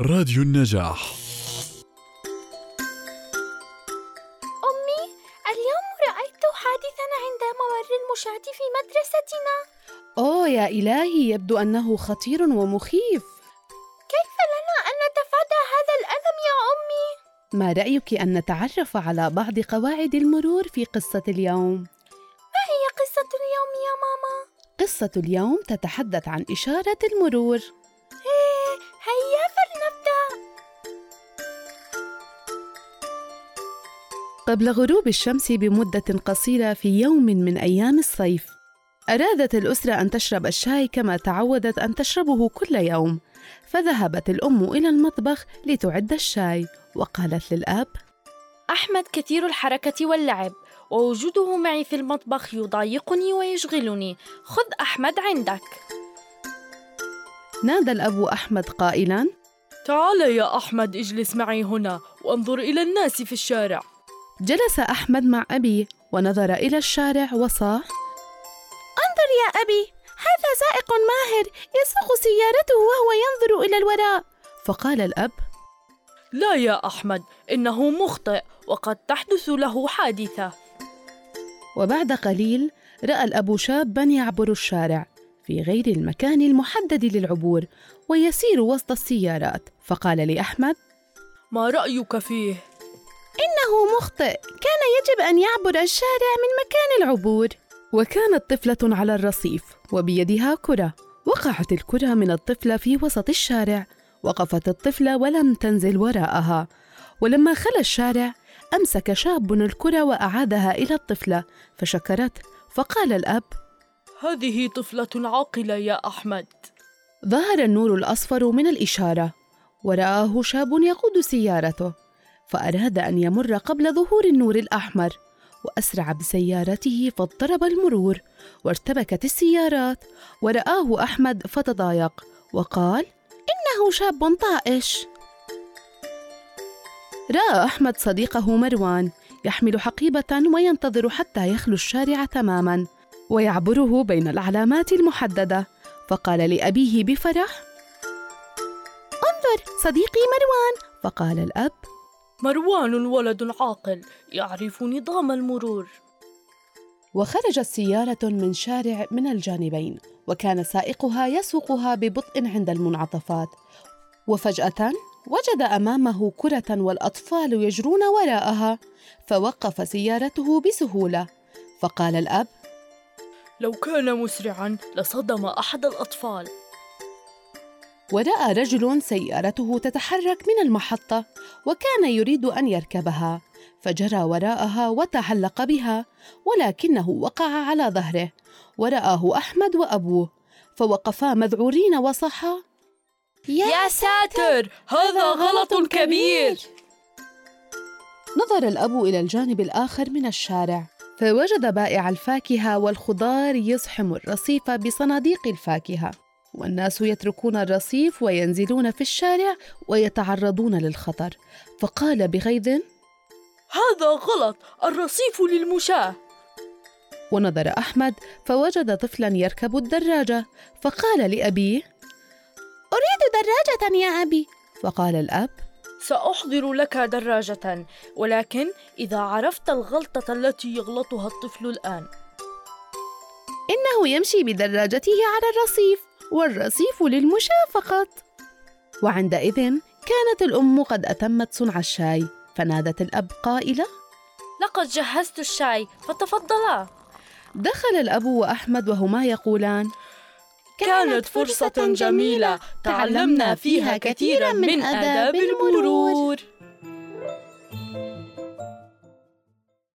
راديو النجاح أمي اليوم رأيت حادثا عند ممر المشاة في مدرستنا أوه يا إلهي يبدو أنه خطير ومخيف كيف لنا أن نتفادى هذا الألم يا أمي؟ ما رأيك أن نتعرف على بعض قواعد المرور في قصة اليوم؟ ما هي قصة اليوم يا ماما؟ قصة اليوم تتحدث عن إشارة المرور إيه هيا قبل غروب الشمس بمدة قصيرة في يوم من أيام الصيف. أرادت الأسرة أن تشرب الشاي كما تعودت أن تشربه كل يوم. فذهبت الأم إلى المطبخ لتعد الشاي وقالت للأب أحمد كثير الحركة واللعب ووجوده معي في المطبخ يضايقني ويشغلني. خذ أحمد عندك. نادى الأب أحمد قائلا تعال يا أحمد اجلس معي هنا وانظر إلى الناس في الشارع. جلس أحمد مع أبيه ونظر إلى الشارع وصاح انظر يا أبي هذا سائق ماهر يسوق سيارته وهو ينظر إلى الوراء. فقال الأب لا يا أحمد إنه مخطئ وقد تحدث له حادثة. وبعد قليل رأى الأب شابا يعبر الشارع في غير المكان المحدد للعبور ويسير وسط السيارات. فقال لأحمد ما رأيك فيه؟ إنه مخطئ. كان يجب أن يعبر الشارع من مكان العبور. وكانت طفلة على الرصيف وبيدها كرة. وقعت الكرة من الطفلة في وسط الشارع. وقفت الطفلة ولم تنزل وراءها. ولما خلى الشارع أمسك شاب الكرة وأعادها إلى الطفلة فشكرت فقال الأب هذه طفلة عاقلة يا أحمد. ظهر النور الأصفر من الإشارة. ورآه شاب يقود سيارته. فأراد أن يمر قبل ظهور النور الأحمر وأسرع بسيارته فاضطرب المرور وارتبكت السيارات ورآه أحمد فتضايق وقال إنه شاب طائش. رأى أحمد صديقه مروان يحمل حقيبة وينتظر حتى يخلو الشارع تماما ويعبره بين العلامات المحددة فقال لأبيه بفرح انظر صديقي مروان. فقال الأب مروان ولد عاقل يعرف نظام المرور. وخرجت سيارة من شارع من الجانبين وكان سائقها يسوقها ببطء عند المنعطفات. وفجأة وجد أمامه كرة والأطفال يجرون وراءها فوقف سيارته بسهولة. فقال الأب لو كان مسرعا لصدم أحد الأطفال. ورأى رجل سيارته تتحرك من المحطة وكان يريد أن يركبها فجرى وراءها وتعلق بها ولكنه وقع على ظهره. ورآه أحمد وأبوه فوقفا مذعورين وصحا يا ساتر! هذا غلط كبير! نظر الأب إلى الجانب الآخر من الشارع فوجد بائع الفاكهة والخضار يزحم الرصيف بصناديق الفاكهة. والناس يتركون الرصيف وينزلون في الشارع ويتعرضون للخطر. فقال بغيظ هذا غلط! الرصيف للمشاة! ونظر أحمد فوجد طفلا يركب الدراجة. فقال لأبيه أريد دراجة يا أبي. فقال الأب سأحضر لك دراجة ولكن إذا عرفت الغلطة التي يغلطها الطفل الآن. إنه يمشي بدراجته على الرصيف. والرصيف للمشاة فقط وعندئذ كانت الأم قد أتمت صنع الشاي فنادت الأب قائلة لقد جهزت الشاي فتفضلا. دخل الأب وأحمد وهما يقولان كانت فرصة جميلة تعلمنا فيها كثيرا من آداب المرور.